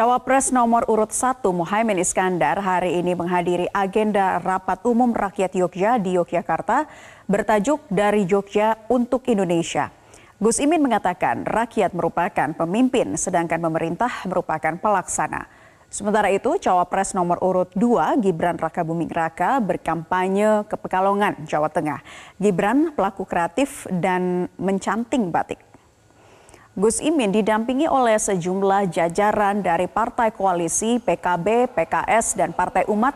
Cawapres nomor urut 1 Muhaimin Iskandar hari ini menghadiri agenda Rapat Umum Rakyat Yogyakarta di Yogyakarta bertajuk Dari Jogja untuk Indonesia. Gus Imin mengatakan rakyat merupakan pemimpin sedangkan pemerintah merupakan pelaksana. Sementara itu, Cawapres nomor urut 2 Gibran Raka Buming Raka berkampanye ke Pekalongan, Jawa Tengah. Gibran pelaku kreatif dan mencanting batik. Gus Imin didampingi oleh sejumlah jajaran dari Partai Koalisi PKB, PKS, dan Partai Umat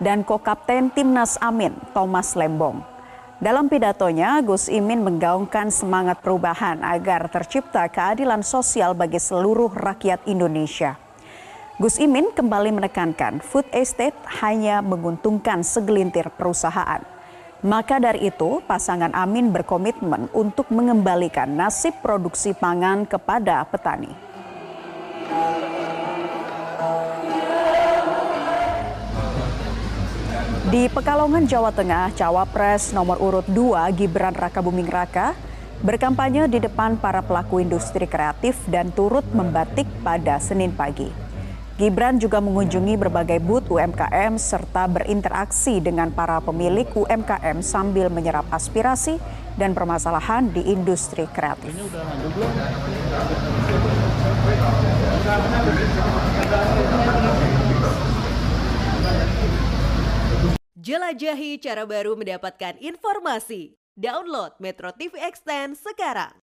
dan Kokapten Timnas Amin, Thomas Lembong. Dalam pidatonya, Gus Imin menggaungkan semangat perubahan agar tercipta keadilan sosial bagi seluruh rakyat Indonesia. Gus Imin kembali menekankan food estate hanya menguntungkan segelintir perusahaan. Maka dari itu, pasangan Amin berkomitmen untuk mengembalikan nasib produksi pangan kepada petani. Di Pekalongan, Jawa Tengah, Cawapres nomor urut 2 Gibran Raka Buming Raka berkampanye di depan para pelaku industri kreatif dan turut membatik pada Senin pagi. Gibran juga mengunjungi berbagai booth UMKM serta berinteraksi dengan para pemilik UMKM sambil menyerap aspirasi dan permasalahan di industri kreatif. Jelajahi cara baru mendapatkan informasi. Download Metro TV Extend sekarang.